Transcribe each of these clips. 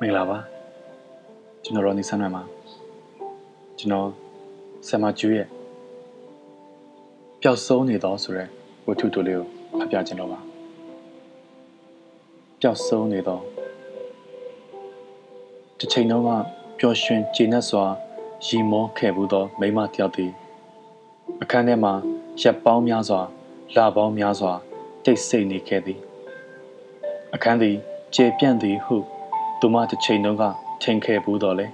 မင်္ဂလာပါကျွန်တော်ရောနေဆန်းမှာကျွန်တော်ဆမ်မာကျူရဲ့ပျောက်ဆုံးနေတော့ဆိုရက်ဝတ္ထုတိုလေးကိုဖတ်ပြခြင်းတော့ပါပျောက်ဆုံးနေတော့တစ်ချိန်လုံးကပျော်ရွှင်ကျေနပ်စွာရီမောခဲ့ဘူးသောမိမတယောက်သည်အခန်းထဲမှာရက်ပေါင်းများစွာလပေါင်းများစွာတိတ်ဆိတ်နေခဲ့သည်အခန်းသည်ကျေပြန့်သည်ဟု သူမတစ်ချိန်လုံးကထင်ခဲ့ဘူးတော့လေ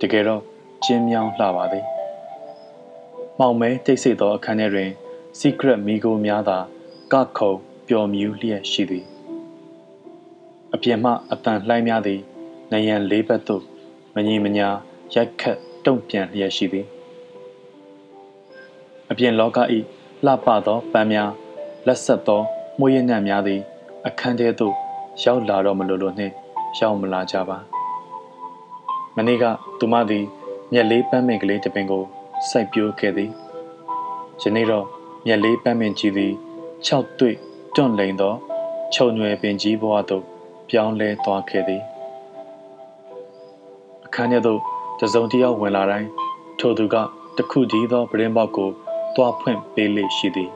တကယ်တော့ကျင်းမြောင်းလှပါသည်မောင်မဲတိတ်ဆိတ်သောအခန်းထဲတွင် secret မိโกများသာကခုံပျော်မြူးလျက်ရှိသည်အပြင်မှအတန်လှိုင်းများသည်နယံလေးဘက်သို့မငြိမညာရိုက်ခတ်တုံ့ပြန်လျက်ရှိသည်အပြင်လောကဤလှပသောပန်းများလက်ဆက်သောမွေးရနံ့များသည် အခန်းထဲသို့ရောက်လာတော့မလို့လို့နှင့် ရောက်မလာကြပါမနေ့ကသူမသည်မျက်လေးပန်းမင်ကလေးတစ်ပင်ကိုစိုက်ပျိုးခဲ့သည်ယနေ့တော့မျက်လေးပန်းမင်ကြီးသည်၆တွေ့တွန့်လိန်သောခြုံရွယ်ပင်ကြီးဘဝသို့ပြောင်းလဲသွားခဲ့သည်အခန်းထဲသို့တစုံတယောက်ဝင်လာတိုင်းထိုသူကတခုတည်းသောပရင်းပေါက်ကိုတွားဖွင့်ပေးလေရှိသည်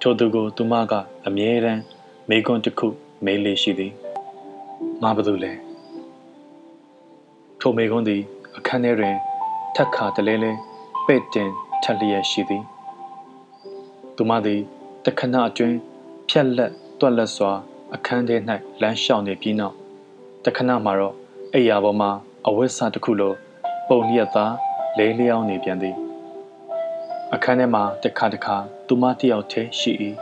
ထိုသူကိုသူမကအမြဲတမ်းမေကွန်းတစ်ခုမေးလေရှိသည် ငါဘသူလဲထိုမေကွန်းသည် အခန်းထဲတွင်ထက်ခါတလဲလဲပဲ့တင်ထက်လျက်ရှိသည်သူမသည်တခဏအတွင်းဖြက်လက်တွက်လက်စွာ အခန်းထဲ၌လမ်းလျှောက်နေပြီးနောက်တခဏမှာတော့အိယာပေါ်မှာအဝတ်စားတစ်ခုလိုပုံလျက်သားလဲလျောင်းနေပြန်သည်အခန်းထဲမှာတခါတခါသူမတယောက်တည်းရှိ၏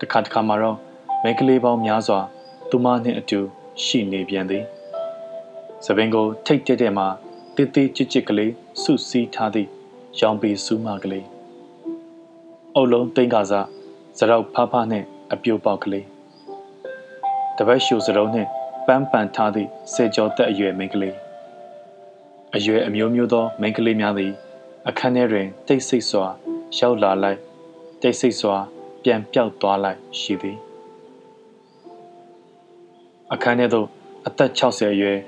တခါတခါမှာတော့မိန်းကလေးပေါင်းများစွာ သူမနှင့်အတူရှိနေပြန်သည်သပင်ကိုထိတ်တက်တဲ့မှာတေးသေးချစ်ချစ်ကလေးစုစည်းထားသည့်ရောင်ပီစူးမကလေးအုပ်လုံးတိန်ကစားစရောက်ဖားဖားနှင့်အပြိုပေါက်ကလေးတပတ်ရှူစရုံးနှင့်ပန်းပန်ထားသည့်စေကျော်သက်အရွယ်မိန်းကလေးအရွယ်အမျိုးမျိုးသောမိန်းကလေးများသည်အခန်းထဲတွင်တိတ်ဆိတ်စွာရောက်လာလိုက်တိတ်ဆိတ်စွာပြန်ပြောက်သွားလိုက်ရှိသည် အခန်းထဲသို့အသက်60အရွယ်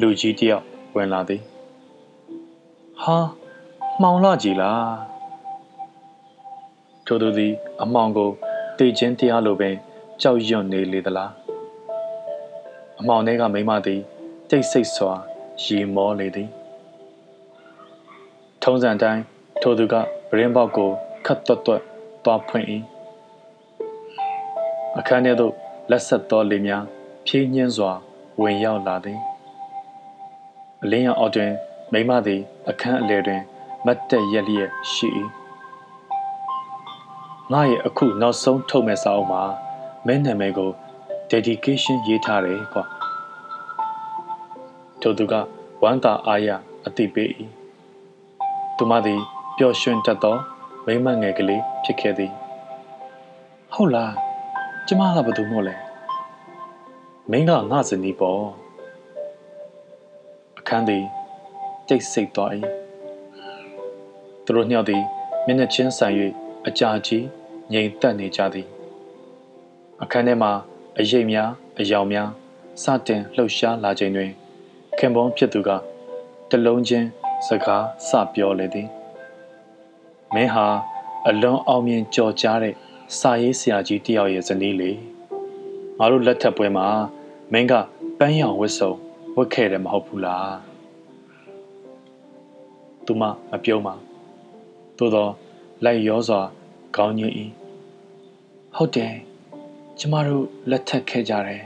လူကြီးတယောက်ဝင်လာသည်ဟာမှောင်လာကြည်လားထိုသူသည် အမှောင်ကိုတေခြင်းတရားလိုပင်ကြောက်ရွံ့နေလေသလားအမှောင်ထဲကမိမသည်တိတ်ဆိတ်စွာရီမောလေသည်ထုံးစံတိုင်းထိုသူကပရင်းပေါက်ကိုခတ်တွတ်တွတ်သွားဖွင့်၏အခန်းထဲသို့လက်ဆက်သောလေများ ဖြင်းညင်းစွာဝင်ရောက်လာသည်အလင်းရောင်အောက်တွင်မိမသည် အခန်းအလယ်တွင်မတ်တက်ရက်လျက်ရှိ၏ငါရဲ့အခုနောက်ဆုံးထုတ်မဲ့စာအုပ်မှာမင်းနာမည်ကို dedication ရေးထားတယ်ကွာထိုသူကဝမ်းသာအားရအသိပေး၏သူမသည်ပျော်ရွှင်တတ်သောမိမငယ်ကလေးဖြစ်ခဲ့သည်ဟုတ်လားကျမကဘယ်သူမို့လဲ မင်းကငါဇနီးပေါ့အခန်းသည်တိတ်ဆိတ်သွား၏သူတို့ညော့သည်မျက်နှာချင်းဆိုင်၍အကြာကြီးငြိမ်သက်နေကြသည်အခန်းထဲမှာအရိပ်များအယောင်များစတင်လှုပ်ရှားလာချိန်တွင်ခင်ပွန်းဖြစ်သူကတလုံးချင်းစကားစပြောလေသည်မင်းဟာအလွန်အောင်မြင်ကြော်ကြားတဲ့စာရေးဆရာကြီးတယောက်ရဲ့ဇနီးလေငါတို့လက်ထပ်ပွဲမှာ မင်းကပန်းရောင်ဝတ်စုံဝတ်ခဲ့တယ်မဟုတ်ဘူးလားသူမမပြုံးပါသို့တော့လိုက်ရောစွာခေါင်းညင်း၏ဟုတ်တယ်ကျမတို့လက်ထပ်ခဲ့ကြတယ်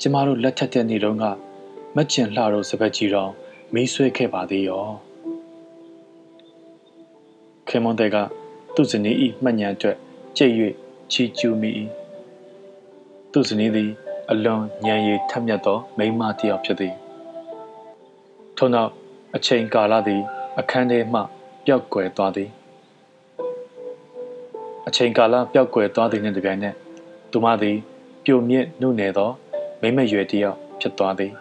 ကျမတို့လက်ထပ်တဲ့နေ့တုန်းကမက်ကျင်လှတို့စပက်ကြီးတော်မီးဆွဲခဲ့ပါသေးရောခေမွန်တဲ့ကသူ့ဇနီးဤမှတ်ဉဏ်အတွက်ကြိတ်၍ချီကျူးမိ၏သူ့ဇနီးသည် အလွန်ညံရည်ထက်မြက်သောမိန်းမတစ်ယောက်ဖြစ်သည်ထို့နောက်အချိန်ကာလသည် အခန်းထဲမှပျောက်ကွယ်သွားသည်အချိန်ကာလပျောက်ကွယ်သွားသည်နှင့်တပြိုင်နက်သူမသည်ပြိုမြင့်နှုတ်နယ်သောမိမရွယ်တစ်ယောက်ဖြစ်သွားသည်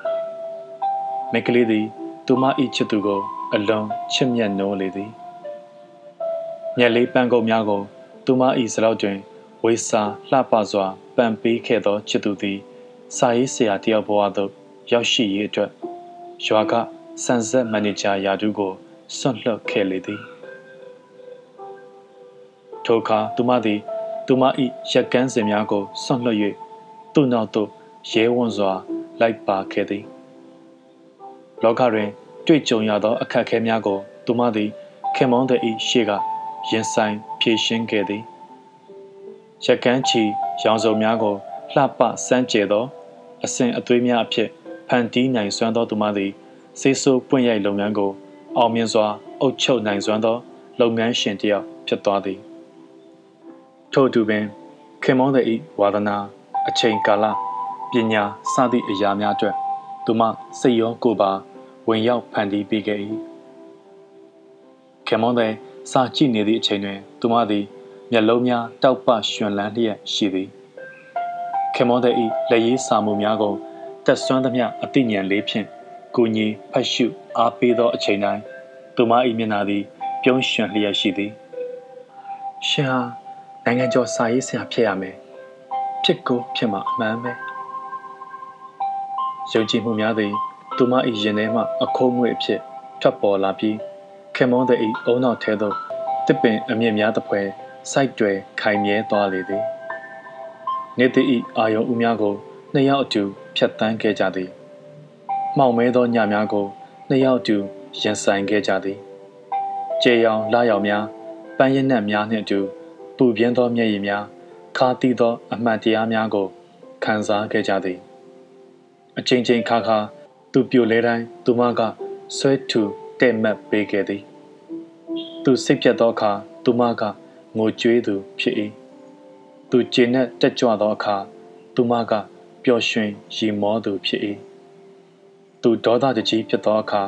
မိကလေးသည်သူမ၏ချစ်သူကို အလွန်ချစ်မြတ်နိုးလေသည်မျက်လေးပန်းကုတ်များကိုသူမ၏စလောက်တွင်ဝေစာလှပစွာပန်ပေးခဲ့သောချစ်သူသည် စာရေးဆရာတယောက်ဘဝသို့ရောက်ရှိရေးအတွက်ရွာကစံဆက်မန်နေဂျာယာတူးကိုဆွန့်လွတ်ခဲ့လေသည်ထိုအခါသူမသည် သူမ၏ရက်ကန်းစင်များကိုဆွန့်လွတ်၍သူ့နောက်သို့ရဲဝံ့စွာ လိုက်ပါခဲ့သည်လောကတွင် တွေ့ကြုံရသော အခက်အခဲများကို သူမသည်ခင်မောင်းတဲ့၏ရှေ့ကရင်ဆိုင်ဖြေရှင်းခဲ့သည်ရက်ကန်းချီရောင်စုံများကို လှပစမ်းကြဲသောအစဉ်အသွေးများအဖြစ်ဖန်တီးနိုင်စွမ်းသောသူမသည်စေးဆိုးပွင့်ရိုက်လုပ်ငန်းကို အောင်မြင်စွာအုပ်ချုပ်နိုင်စွမ်းသော လုပ်ငန်းရှင်တစ်ယောက်ဖြစ်သွားသည်ထို့တူပင်ခင်မောတဲ့ဤဝါဒနာအချိန်ကာလပညာစသည့်အရာများအတွက်သူမစိတ်ရောကိုယ်ပါ ဝင်ရောက်ဖန်တီးပေးခဲ့၏ခင်မောတဲ့စာကြည့်နေသည့်အချိန်တွင် သူမသည်မျက်လုံးများတောက်ပရွှင်လန်းလျက်ရှိသည် ခင်မောတဲ့ဤလက်ရေးစာမှုများကိုတက်ဆွမ်းသမျှအသိဉာဏ်လေးဖြင့်ကိုညီဖတ်ရှုအားပေးသောအချိန်တိုင်းသူမ၏မျက်နှာသည်ပြုံးရွှင်လျက်ရှိသည်ရှင်ဟာနိုင်ငံကျော်စာရေးဆရာဖြစ်ရမယ်ဖြစ်ကိုဖြစ်မှာအမှန်ပဲယုံကြည်မှုများသည်သူမ၏ရင်ထဲမှအခိုးငွေ့အဖြစ်ထွက်ပေါ်လာပြီးခင်မွန်းသည်အုံနောက်ထဲသို့တစ်ပင်အမြင့်များသဖွယ်စိုက်တွေခိုင်မြဲသွားလေသည် နေသည်၏အာယုံဦးများကိုနှစ်ယောက်အတူဖြတ်တန်းခဲ့ကြသည်မှောင်မဲသောညများကိုနှစ်ယောက်တူရင်ဆိုင်ခဲ့ကြသည်ကျေရောင်လာရောင်များပန်းရည်နက်များနှင့်အတူပူပြင်းသောမျက်ရည်များခါတီးသော အမှန်တရားများကိုခံစားခဲ့ကြသည်အချိန်ချင်းခါခါသူပြိုလဲတိုင်းသူမကဆွဲထူတဲ့မတ်ပေးခဲ့သည် သူစိတ်ပြတ်သောအခါသူမကငိုကြွေးသူဖြစ်၏ သူကျဉ်နဲ့တက်ကြွသောအခါသူမကပျော်ရွှင်ရီမောသူဖြစ်၏သူဒေါသတကြီးဖြစ်သောအခါ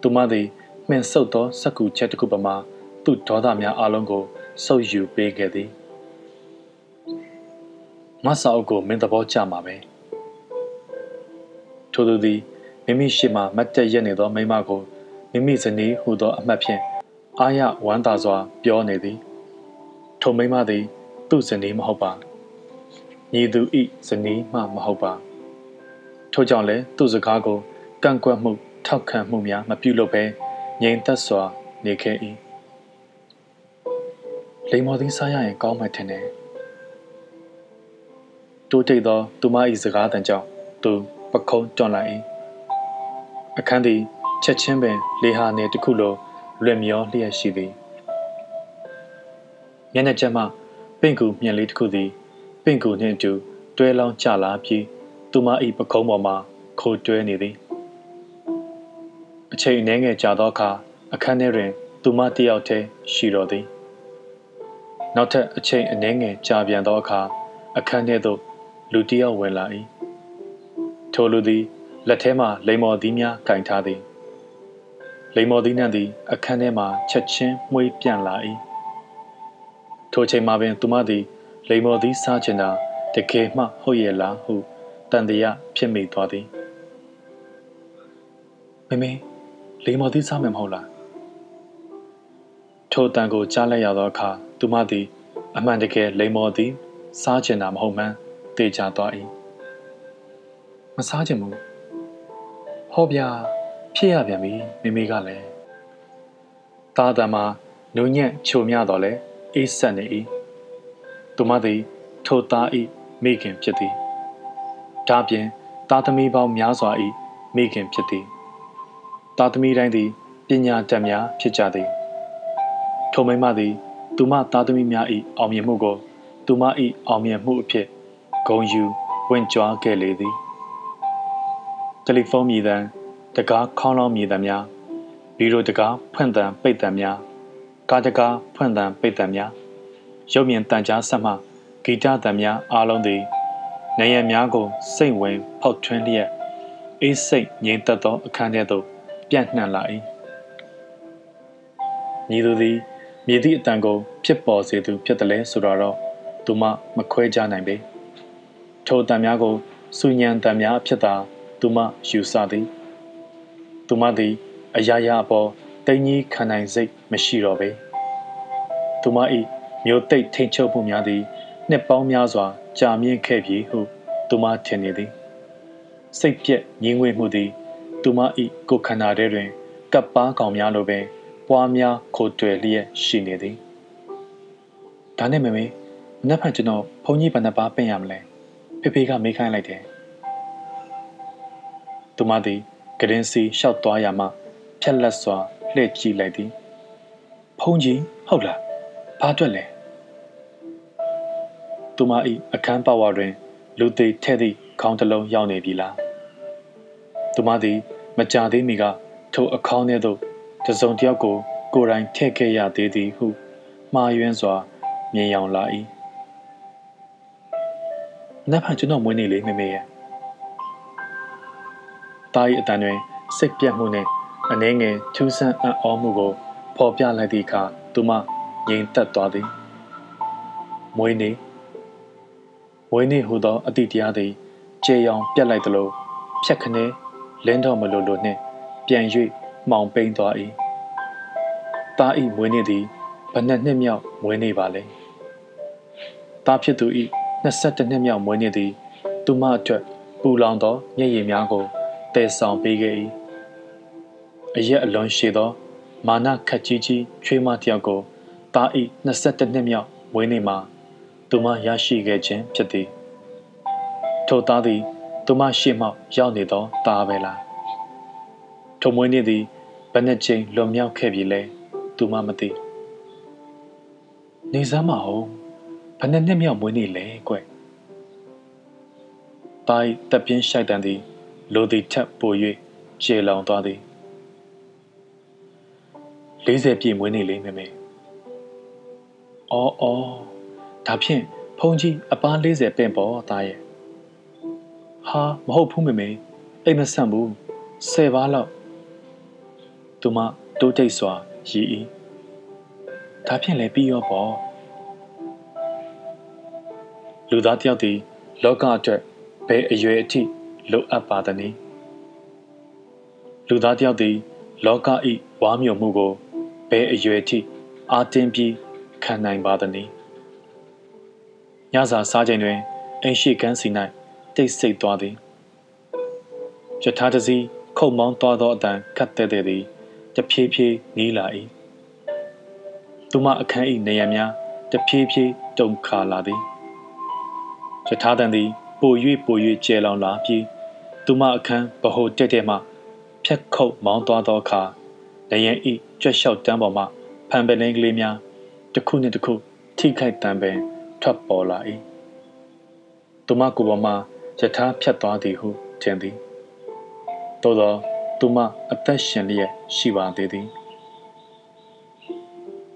သူမသည်မှင်ဆုပ်သောစက္ကူချက်တစ်ခုပမာသူ့ဒေါသများအလုံးကိုဆုပ်ယူပေးခဲ့သည်မဆာအုပ်ကိုမင်းသဘောကျမှာပဲထိုသူသည်မိမိရှိမှမတ်တက်ရက်နေသောမိမကိုမိမိဇနီးဟူသောအမှတ်ဖြင့်အာရဝမ်းသာစွာပြောနေသည်ထိုမိမသည် သူ့ဇနီးမဟုတ်ပါညီသူဤဇနီးမှမဟုတ်ပါထို့ကြောင့်လည်းသူ့စကားကိုကန့်ကွက်မှုထောက်ခံမှုများမပြုလုပ်ဘဲငြိမ်သက်စွာနေခဲ့၏လိမ္မော်သီးစားရရင်ကောင်းမှထင်တယ်တိုးတိတ်သောသူမ၏စကားတန်ကြောင့်သူပခုံးတွန်လိုက်၏အခန်းသည်ချက်ချင်းပင်လေဟာနေတစ်ခုလိုလွင်မျောလျက်ရှိသည်မျက်နှာချက်မှ ပင့်ကူမြင်လေးတစ်ခုသည်ပင့်ကူနှင့်အတူတွဲလောင်းကျလာပြီးသူမ၏ပခုံးပေါ်မှခိုတွဲနေသည်အချိန်အနည်းငယ်ကြာသောအခါအခန်းထဲတွင် သူမတယောက်တည်းရှိတော်သည်နောက်ထပ်အချိန်အနည်းငယ်ကြာပြန်သောအခါအခန်းထဲသို့လူတယောက်ဝင်လာ၏ထိုလူသည်လက်ထဲမှလိမ္မော်သီးများကင်ထားသည်လိမ္မော်သီးနှံသည်အခန်းထဲမှချက်ချင်းမှွေးပြန့်လာ၏ ထိုချိန်မှာပင်သူမသည်လိမ္မော်သီးစားချင်တာတကယ်မှဟုတ်ရဲ့လားဟုတန်တရားဖြစ်မိသွားသည်မမေလိမ္မော်သီးစားမယ်မဟုတ်လားထိုတန်ကိုကြားလိုက်ရသောအခါသူမသည် အမှန်တကယ်လိမ္မော်သည် စားချင်တာမဟုတ်မှန်းသိကြသွား၏မစားချင်ဘူးဟောဗျာဖြစ်ရပြန်ပြီမိမိကလည်းတာတမှာနုံညံ့ချိုမြတော့လဲ အေးဆက်နေ၏သူမသည် ထိုသား၏မိခင်ဖြစ်သည်ဒါပြင်သားသမီးပေါင်းများစွာ၏မိခင်ဖြစ်သည်သားသမီးတိုင်းသည်ပညာတတ်များဖြစ်ကြသည်ထိုမိမသည် သူမသားသမီးများ၏အောင်မြင်မှုကို သူမ၏အောင်မြင်မှုအဖြစ်ဂုံယူဝင်ကြွားခဲ့လေသည်တယ်လီဖုန်းမြည်သံတကားခေါင်းလောင်းမြည်သံများဗီဒီယိုတကားဖွင့်သံပိတ်သံများ ကားတကားဖွင့်သံပိတ်သံများရုပ်မြင်တန်ကြားဆက်မှဂီတသံများအားလုံးသည်နေရများကိုစိတ်ဝင်ဖောက်ထွင်းလျက်အေးစိတ်ငြိမ်သက်သောအခန်းထဲသို့ပြန့်နှံ့လာ၏ညီသူသည်မြည်သည့်အတန်ကိုဖြစ်ပေါ်စေသူဖြစ်တယ်လဲဆိုတော့သူမမခွဲကြနိုင်ပေထိုအတန်များကိုစူညံတန်များဖြစ်တာသူမယူဆသည်သူမသည်အရာရာအပေါ် တိမ်ကြီးခံနိုင်စိတ်မရှိတော့ပေသူမ၏မျိုးတိတ်ထိန်ချုပ်မှုများသည်နှစ်ပေါင်းများစွာကြာမြင့်ခဲ့ပြီဟုသူမထင်နေသည်စိတ်ပြက်ငြင်းငွေ့မှုသည်သူမ၏ကိုယ်ခန္ဓာထဲတွင်ကပ်ပါကောင်များလိုပင်ပွားများခိုတွယ်လျက်ရှိနေသည်ဒါနဲ့မမေမနက်ဖြန်ကျွန်တော်ဘုန်းကြီးဘယ်နှပါပင့်ရမလဲဖေဖေကမေးခိုင်းလိုက်တယ်သူမသည်ကရင်စီလျှောက်သွားရမှဖြက်လက်စွာ လှည့်ကြည့်လိုက်သည်ဖုန်ကြီးဟုတ်လားဘာအတွက်လဲသူမ၏အခန်းပါဝါတွင် လူသေးထဲ့သည့်ခေါင်းတစ်လုံးရောက်နေပြီလားသူမသည် မကြသေးမီကထိုအခေါင်းထဲသို့တစုံတယောက်ကို ကိုယ်တိုင်ထည့်ခဲ့ရသေးသည်ဟုမှားယွင်းစွာမြင်ရောင်လာ၏နတ်ဖန်ကျွန်တော်မွေးနေလေမေမေရဲ့တာ၏အတန်တွင်စိတ်ပြတ်မှုနှင့် အနှဲငယ်ထူးဆန်းအံ့ဩမှုကိုဖော်ပြလိုက်သည့်အခါသူမငြိမ်သက်သွားသည်မွေးနေမွေးနေဟူသောအတိတရားသည်ကျေရောင်ပြတ်လိုက်သလိုဖြက်ခနဲလင်းတော်မလိုလိုနှင့်ပြန်၍မှောင်ပိန်းသွား၏တာဤမွေးနေသည်ဘယ်နှစ်နှစ်မြောက်မွေးနေပါလဲတာဖြစ်သူဤ22နှစ်မြောက်မွေးနေသည်သူမအတွက်ပူလောင်သောမျက်ရည်များကိုတည်ဆောင်ပေးခဲ့၏ အရက်အလွန်ရှည်သော မာနခက်ကြီးကြီးချွေးမတယောက်ကိုတာဤ22နှစ်မြောက်မွေးနေ့မှာသူမရရှိခဲ့ခြင်းဖြစ်သည်ထိုသားသည်သူမရှိမှရောက်နေသောသားပဲလားထိုမွေးနေ့သည်ဘယ်နှချိန်လွန်မြောက်ခဲ့ပြီလဲသူမမသိနေစမ်းမအောင်ဘယ်နှစ်နှစ်မြောက်မွေးနေ့လဲကွ။တိုင်းတပ်ပြင်းရှိုက်တန်သည်လိုသည်ထက်ပို၍ခြေလောင်သွားသည် 40ပြည့်မွေးနေ့လေးမေမေ။အော်အော်ဒါဖြင့်ဖုန်ကြီးအပား40ပင့်ပေါ်သားရဲ့။ဟာမဟုတ်ဘူးမေမေအိမ်မဆန့်ဘူး10ပါးလောက်သူမတိုးတိတ်စွာရည်၏ဒါဖြင့်လည်းပြီးရောပေါ့လူသားတယောက်သည်လောကအတွက်ဘယ်အရွယ်အထိလိုအပ်ပါသနည်းလူသားတယောက်သည် လောက၏ဝါမျိုးမှုကို ဘယ်အရွယ်အထိအာတင်ပြီးခံနိုင်ပါသနည်းညစာစားချိန်တွင်အိမ်ရှိကန်းစီ၌တိတ်ဆိတ်သွားသည်ယထာတစီခုတ်မောင်းသွားသောအတန်ခတ်တဲ့တဲ့သည်တဖြည်းဖြည်းနီးလာ၏သူမအခန်း၏နေရများတဖြည်းဖြည်းတုန်ခါလာသည်ယထာတန်သည်ပို၍ပို၍ကျဲလောင်လာပြီးသူမအခန်းဗဟိုတက်တဲ့မှဖြက်ခုတ်မောင်းသွားသောအခါ လျင်ဤကြွက်လျှောက်တန်းပေါ်မှဖန်ပလင်းကလေးများတစ်ခုနှင့်တစ်ခုထိခိုက်တံပင်ထွက်ပေါ်လာ၏သူမကိုယ်ပေါ်မှယထာဖြတ်သွားသည်ဟုထင်သည်သို့သောသူမအသက်ရှင်လျက်ရှိပါသေးသည်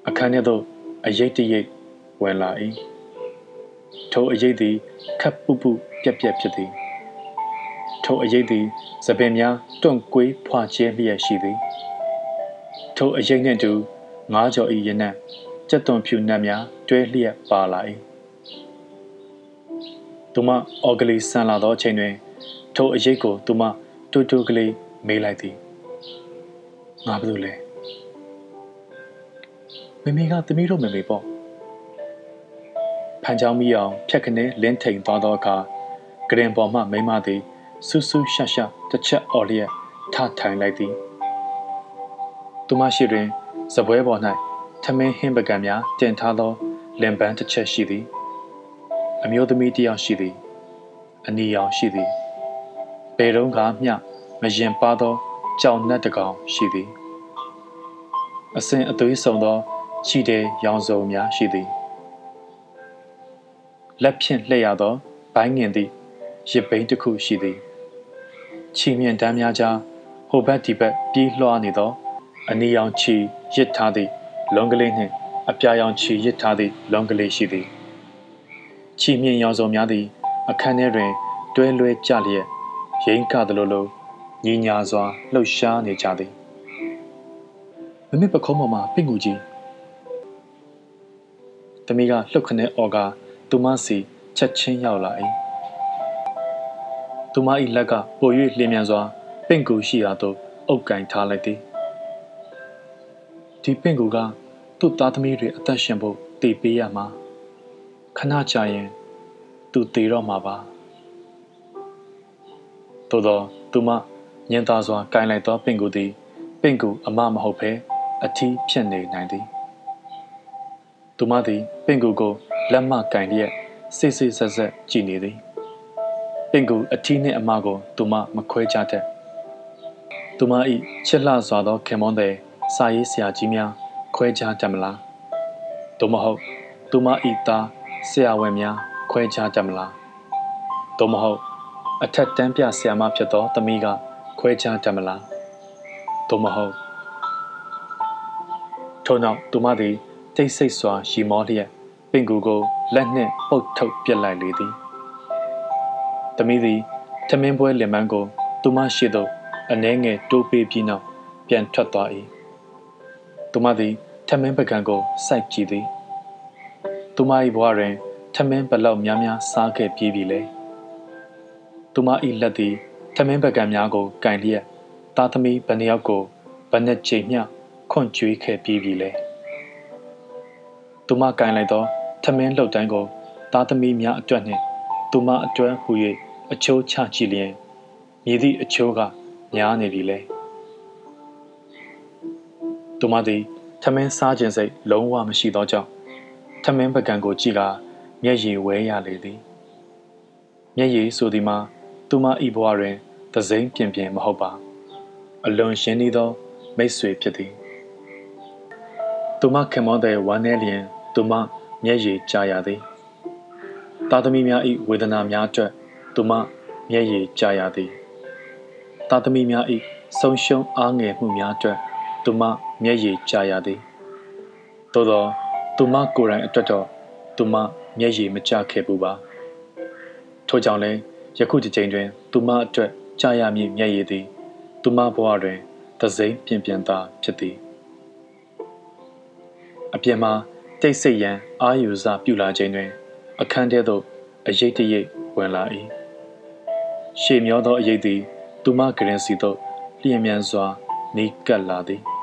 အခန်းထဲသို့အရေးတရိပ်ဝင်လာ၏ထိုအရေးသည်ခပ်ပူပူပြက်ပြက်ဖြစ်သည်ထိုအရေးသည်သပင်များတွန့်ကွေးဖွာကျဲလျက်ရှိသည် ထိုအရေးနှင့်တူငါးကြော်ဤရနံ့ကြက်သွန်ဖြူနတ်များတွဲလျက်ပါလာ၏သူမအော်ဂလီဆန်လာသောအချိန်တွင် ထိုအရေးကိုသူမတူတူကလေးမေးလိုက်သည်ငါဘာလို့လဲမမေကသမီးတို့မမေပေါ့ဖန်ချောင်းမီအောင်ဖြက်ခနဲလင်းထိန်သွားသောအခါဂရင်ပေါ်မှမိမသည်ဆူဆူရှရှတစ်ချက်အော်လျက်ထထိုင်လိုက်သည် သူမရှိတွင်စပွဲပေါ်၌ထမင်းဟင်းပကံများတင်ထားသောလင်ပန်းတစ်ချက်ရှိသည်အမျိုးသမီးတစ်ယောက်ရှိသည်အနီရောင်ရှိသည်ဘယ်တော့ကမျှမရင်ပါသောကြောင်နှက်တကောင်ရှိသည်အစဉ်အသွေးဆုံသောခြိတဲ့ရောင်စုံများရှိသည်လက်ဖြင့်လှည့်ရသောဘိုင်းငင်သည့်ရစ်ဘိန်းတစ်ခုရှိသည်ခြိမြင့်တမ်းများကြားဟိုဘက်ဒီဘက်ပြေးလွှားနေသော အနီရောင်ခြိရစ်ထားသည့်လုံကလေးနှင့်အပြာရောင်ခြိရစ်ထားသည့်လုံကလေးရှိသည်ခြိမြင့်ရောင်စုံများသည်အခန်းထဲတွင် တွဲလွဲကြလျက်ရိမ့်ကသလိုလိုညီညာစွာလှုပ်ရှားနေကြသည်မမေပခုံးပေါ်မှာပင့်ကူကြီးတမီးကလှုပ်ခနဲ့အော်ကသူမစီချက်ချင်းရောက်လာ၏သူမ၏လက်ကပို၍လျင်မြန်စွာပင့်ကူရှိရာသို့အုပ်ကင်ထားလိုက်သည် ဒီပင့်ကူကသူ့သားသမီးတွေအသက်ရှင်ဖို့တည်ပေးရမှာခဏကြာရင်သူတည်တော့မှာပါသို့သောသူမညင်သာစွာကင်လိုက်သောပင်ကူသည်ပင်ကူအမမဟုတ်ဘဲအထီးဖြစ်နေနိုင်သည်သူမသည်ပင်ကူကိုလက်မကင်လျက်စိတ်စိတ်ဆက်ဆက်ကြည်နေသည်ပင်ကူအထီးနှင့်အမကိုသူမမခွဲခြားတတ်သူမ၏ချစ်လှစွာသောခင်မွန်းသည် စာရေးဆရာကြီးများခွဲခြားတတ်မလားသို့မဟုတ်သူမ၏သားဆရာဝန်များခွဲခြားတတ်မလားသို့မဟုတ်အထက်တန်းပြဆရာမဖြစ်သောသမီးကခွဲခြားတတ်မလားသို့မဟုတ်ထို့နောက်သူမသည်တိတ်ဆိတ်စွာရှီမောလျက်ပင်ကူကိုလက်နှင့်ပုတ်ထုတ်ပြစ်လိုက်လေသည်သမီးသည်ထမင်းပွဲလင်မန်းကို သူမရှိသို့အနှဲငယ်တိုးပေးပြီးနောက်ပြန်ထွက်သွား၏ သူမသည်ထမင်းပကံကိုစိုက်ကြည့်သည်သူမ၏ဘဝတွင်ထမင်းဘလောက်များများစားခဲ့ပြီးပြီလေသူမ၏လက်သည်ထမင်းပကံများကိုကင်လျက်သားသမီးဘယ်နှယောက်ကိုဘယ်နှချိန်မျှခွန့်ကြွေးခဲ့ပြီးပြီလေသူမကင်လိုက်သောထမင်းလှုပ်တိုင်းကိုသားသမီးများအတွက်နှင့်သူမအတွက်ဟူ၍အချိုးချကြည့်လျင်မြည်သည့်အချိုးကများနေပြီလေ သူမသည်ထမင်းစားခြင်းစိတ်လုံးဝမရှိသောကြောင့်ထမင်းပကံကိုကြည့်ကာမျက်ရည်ဝဲရလေသည်မျက်ရည်ဆိုသည်မှာသူမဤဘဝတွင်သစိမ့်ပြင်ပြင်မဟုတ်ပါအလွန်ရှင်းနေသောမိတ်ဆွေဖြစ်သည်သူမခင်မောတဲ့ဝမ်းနည်းလျင်သူမမျက်ရည်ကျရသည်သားသမီးများ၏ဝေဒနာများအတွက်သူမမျက်ရည်ကျရသည်သားသမီးများ၏ဆုံးရှုံးအားငယ်မှုများအတွက် သူမမျက်ရည်ကျရသည်သို့သောသူမကိုယ်တိုင်အတွက်တော့သူမမျက်ရည်မကျခဲ့ဘူးပါထို့ကြောင့်လည်းယခုဒီချိန်တွင်သူမအတွက်ကြာရမည်မျက်ရည်သည်သူမဘဝတွင်သစိမ့်ပြင်ပြင်သာဖြစ်သည်အပြင်မှာတိတ်ဆိတ်ရန်အာယူစပြုလာခြင်းတွင် အခန်းထဲသို့အရေးတရိပ်ဝင်လာ၏ရှေ့မျောသောအရေးသည် သူမကရင်စီသို့လျင်မြန်စွာနီးကပ်လာသည်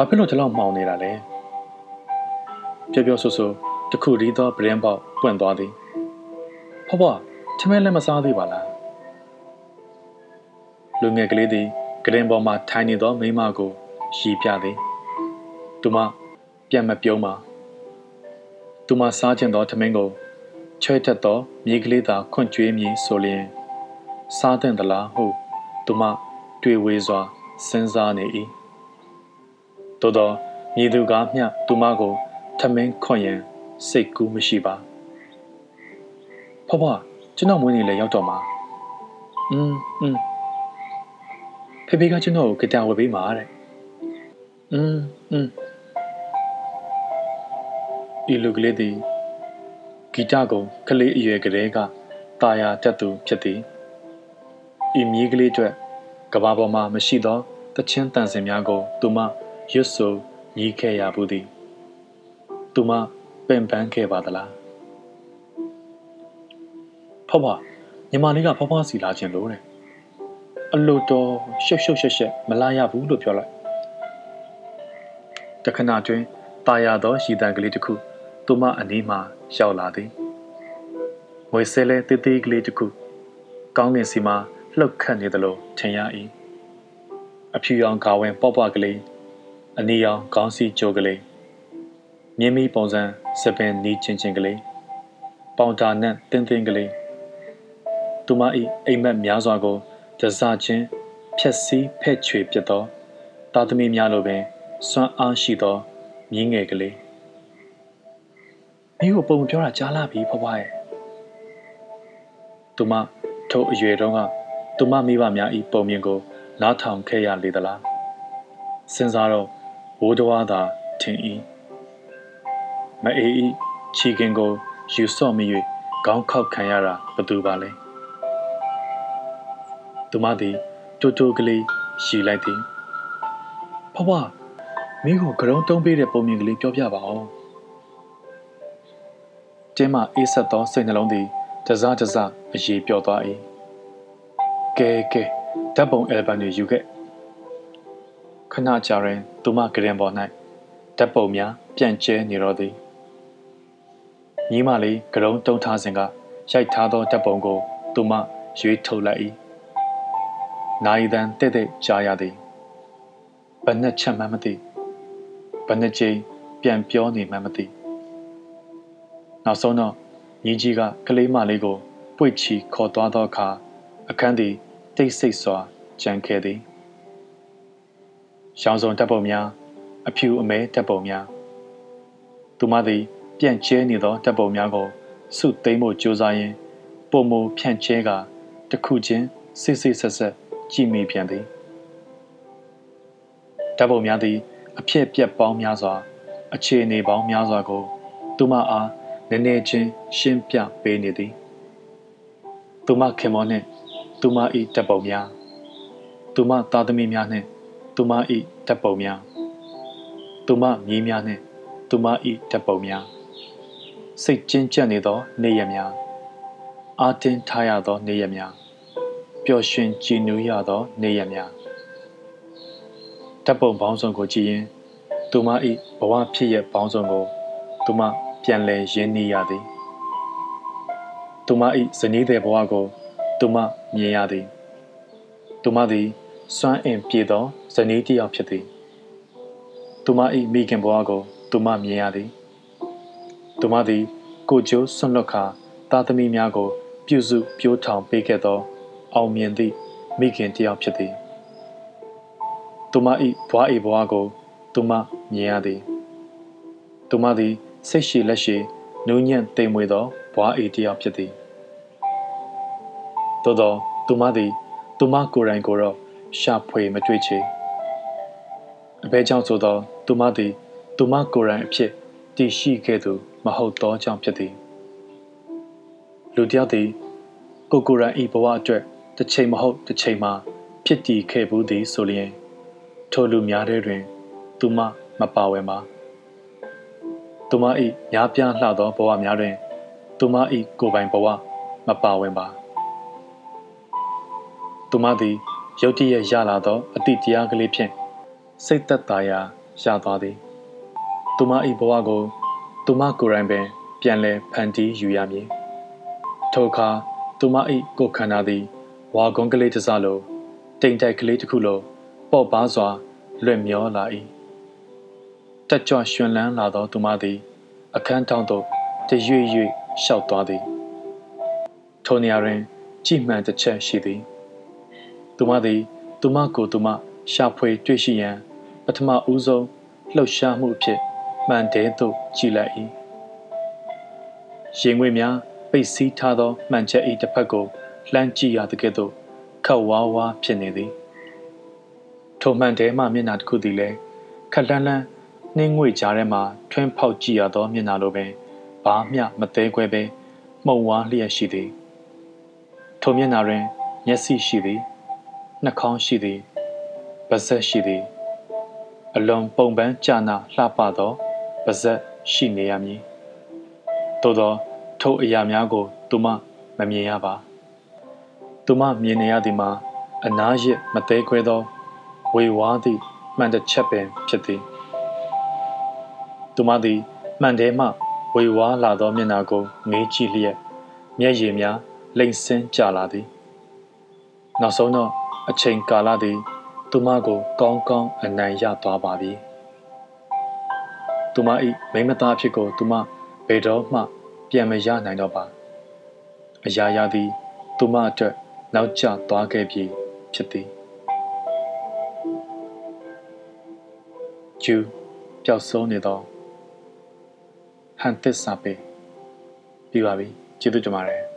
ဘာဖြစ်လို့ဒီလောက်မှောင်နေတာလဲပြောပြောဆိုဆိုတခုဒီသောပရင်ပေါက်ပွင့်သွားသည်ဖွားဖွားထမင်းလည်းမစားသေးပါလားလူငယ်ကလေးသည်ကရင်ပေါ်မှထိုင်နေသောမိမကိုရီပြသည်သူမပြန်မပြုံးပါသူမစားခြင်းသောထမင်းကိုချွဲထက်သောမြေကလေးသာခွန့်ကျွေးမည်ဆိုလျင်စားတဲ့သလားဟုသူမတွေ့ဝေးစွာစဉ်းစားနေ၏ သို့သောမည်သူကမျှသူမကိုထမင်းခွန်ရန်စိတ်ကူးမရှိပါဖွားဖွားကျွန်တော်မွေးနေလဲရောက်တော့မှာအင်းအင်းဖေဖေကကျွန်တော်ကိုကြတာဝယ်ပေးမှာတဲ့အင်းအင်းဒီလူကလေးသည်ဂီတကိုကလေးအရွယ်ကလေးကตาရတတ်သူဖြစ်သည်ဤမြေးကလေးအတွက်ကဘာပေါ်မှာမရှိသောတချင်းတန်စင်များကိုသူမ ရွတ်ဆိုညီးခဲ့ရဘူးသည်သူမပင်ပန်းခဲ့ပါသလားဖဖညီမလေးကဖဖစီလာခြင်းလို့တဲ့အလိုတော်ရှုပ်ရှုပ်ရှက်ရှက်မလာရဘူးလို့ပြောလိုက်တခဏတွင်ตาရသောရှိတံကလေးတစ်ခုသူမအနီးမှရောက်လာသည်ငွေဆဲလဲတေးသေးကလေးတစ်ခုကောင်းကင်စီမှာလှုပ်ခတ်နေသလိုထင်ရ၏အဖြူရောင်ကာဝင်ပေါက်ပွားကလေး အနီရောင်ခေါင်းစီကြိုကလေးမြင်းမီပုံစံစပင်နီးချင်းချင်းကလေးပေါင်တာနဲ့တင်းတင်းကလေးသူမ၏အိမ်မက်များစွာကိုတစားချင်းဖြက်စီးဖဲ့ချွေပြသောသားသမီးများလိုပင်စွမ်းအားရှိသောမြင်းငယ်ကလေးမင်းကိုပုံပြောတာကြားလာပြီဖွားဖွားရဲ့သူမထိုအရွယ်တုန်းကသူမမိဘများဤပုံမြင်ကိုနားထောင်ခဲ့ရလေသလားစဉ်းစားတော့ ဝိုးတော်သာထင်၏မအေးဤချီကင်ကိုယူဆော့မိ၍ခေါင်းခောက်ခံရတာဘသူပါလဲသူမသည်တူတူကလေးရှီလိုက်သည်ဖွားဖွားမင်းကိုကရုံးတုံးပေးတဲ့ပုံမြင်ကလေးပြောပြပါအောင်ကျင်းမအေးဆက်သောစိတ်နှလုံးသည်တစားတစားအရေးပြောသွား၏ကဲကဲဓာတ်ပုံအယ်ဘမ်တွေယူခဲ့ ခဏကြာရင်သူမဂရင်ပေါ်၌ဓာတ်ပုံများပြန့်ကျဲနေတော့သည်ညီမလေးကရုံးတုံးထားစဉ်ကရိုက်ထားသောဓာတ်ပုံကို သူမရွေးထုတ်လိုက်၏နိုင်တန်တဲ့တဲ့ကြားရသည်ဘယ်နဲ့ချက်မှမသိဘယ်နဲ့ချိန်ပြန်ပြောနေမှမသိနောက်ဆုံးတော့ညီကြီးကကလေးမလေးကိုပွေ့ချီခေါ်သွားသောအခါအခန်းသည်တိတ်ဆိတ်စွာကြံခဲ့သည် ရောင်စုံတပ်ပုံများအဖြူအမဲတပ်ပုံများသူမသည်ပြန့်ကျဲနေသောတပ်ပုံများကိုစုသိမ်းဖို့ကြိုးစားရင်းပုံမူဖြန့်ကျဲကတခုချင်းစစ်စစ်ဆက်ဆက်ကြည်မိပြန်သည်တပ်ပုံများသည်အဖြစ်ပြက်ပေါင်းများစွာ အခြေအနေပေါင်းများစွာကို သူမအားနည်းနည်းချင်းရှင်းပြပေးနေသည်သူမခင်မောနှင့်သူမ၏တပ်ပုံများသူမသားသမီးများနှင့် သူမ၏တပ်ပုံများသူမမြေးများနှင့်သူမ၏တပ်ပုံများစိတ်ကျဉ်ကျပ်နေသောနေရများအာတင်ထားရသောနေရများပျော်ရွှင်ကြည်နူးရသောနေရများတပ်ပုံပေါင်းစုံကိုကြည့်ရင်သူမ၏ဘဝဖြစ်ရပေါင်းစုံကိုသူမပြန်လည်ရင်းနှီးရသည်သူမ၏ဇနီးတဲ့ဘဝကိုသူမမြင်ရသည်သူမသည်စွမ်းအင်ပြေသော ဇနီးတစ်ယောက်ဖြစ်သည်သူမ၏မိခင်ဘဝကိုသူမမြင်ရသည်သူမသည် ကိုကျိုးဆွန့်လွတ်ခါသားသမီးများကို ပြုစုပြိုးထောင်ပေးခဲ့သော အောင်မြင်သည့်မိခင်တစ်ယောက်ဖြစ်သည်သူမ၏ဘွား၏ဘဝကိုသူမမြင်ရသည်သူမသည်စိတ်ရှိလက်ရှိနူးညံ့တိမ်မွေသောဘွား၏တစ်ယောက်ဖြစ်သည်သို့သောသူမသည်သူမကိုယ်တိုင်ကိုတော့ရှာဖွေမတွေ့ချေ အဘဲကြောင့်ဆိုသောသူမသည်သူမကိုယ်တိုင်အဖြစ်တည်ရှိခဲ့သူမဟုတ်သောကြောင့်ဖြစ်သည်လူတယောက်သည်ကိုကိုယ်တိုင်ဤဘဝအတွက်တစ်ချိန်မဟုတ်တစ်ချိန်မှာဖြစ်တည်ခဲ့ဘူးသည်ဆိုလျင်ထိုလူများထဲတွင် သူမမပါဝင်ပါသူမ၏များပြားလှသောဘဝများတွင် သူမ၏ကိုယ်ပိုင်ဘဝမပါဝင်ပါသူမသည်ရုတ်တရက်ရလာသောအတိတရားကလေးဖြင့် စိတ်သက်သာရာရသွားသည်သူမ၏ဘဝကိုသူမကိုယ်တိုင်ပင် ပြန်လည်ဖန်တီးယူရမည်ထိုအခါသူမ၏ကိုယ်ခန္ဓာသည်ဝါကုန်းကလေးတစ်စလိုတိမ်တိုက်ကလေးတစ်ခုလိုပေါ့ပါစွာလွင့်မျောလာ၏တက်ကြွရှင်လန်းလာသောသူမသည် အခန်းထောင်သို့တရွေ့ရွေ့ရှောက်သွားသည်ထိုနေရာတွင် ကြည်မှန်တစ်ချက်ရှိသည်သူမသည် သူမကိုသူမရှာဖွေတွေ့ရှိရန် ပထမဦးဆုံးလှုပ်ရှားမှုအဖြစ်မှန်တဲသို့ကြည်လိုက်၏ရင်ငွေများပိတ်စည်းထားသောမှန်ချက်၏တစ်ဖက်ကိုလှမ်းကြည့်ရသကဲ့သို့ခတ်ဝါးဝါးဖြစ်နေသည်ထိုမှန်တဲမှမျက်နှာတစ်ခုသည်လည်းခက်လန်းလန်းနှင်းငွေကြားထဲမှထွန်းဖောက်ကြည့်ရသောမျက်နှာလိုပင်ဘာမျှမသေးခွဲပဲမှုံဝါးလျက်ရှိသည်ထိုမျက်နှာတွင် မျက်စိရှိသည်နှာခေါင်းရှိသည်ပါးစပ်ရှိသည် အလွန်ပုံပန်းကြာနာလှပသောပါးစပ်ရှိနေရမည်သို့သောထိုအရာများကို သူမမမြင်ရပါသူမမြင်နေရသည်မှာအနာရစ်မသေးခွဲသောဝေဝါးသည့်မှန်တစ်ချက်ပင်ဖြစ်သည်သူမသည်မှန်ထဲမှဝေဝါးလာသောမျက်နှာကိုငေးကြည့်လျက်မျက်ရည်များလိမ့်ဆင်းကြလာသည်နောက်ဆုံးတော့အချိန်ကာလသည် သူမကို ကောင်းကောင်းအနိုင်ရသွားပါပြီသူမ၏မိမသားဖြစ်ကို သူမဘယ်တော့မှ ပြန်မရနိုင်တော့ပါအရာရာသည် သူမအတွက်နောက်ကျသွားခဲ့ပြီဖြစ်သည်ကျူပျောက်ဆုံးနေသောဟန်သစ္စာပေပြီးပါပြီကျေးဇူးတင်ပါတယ်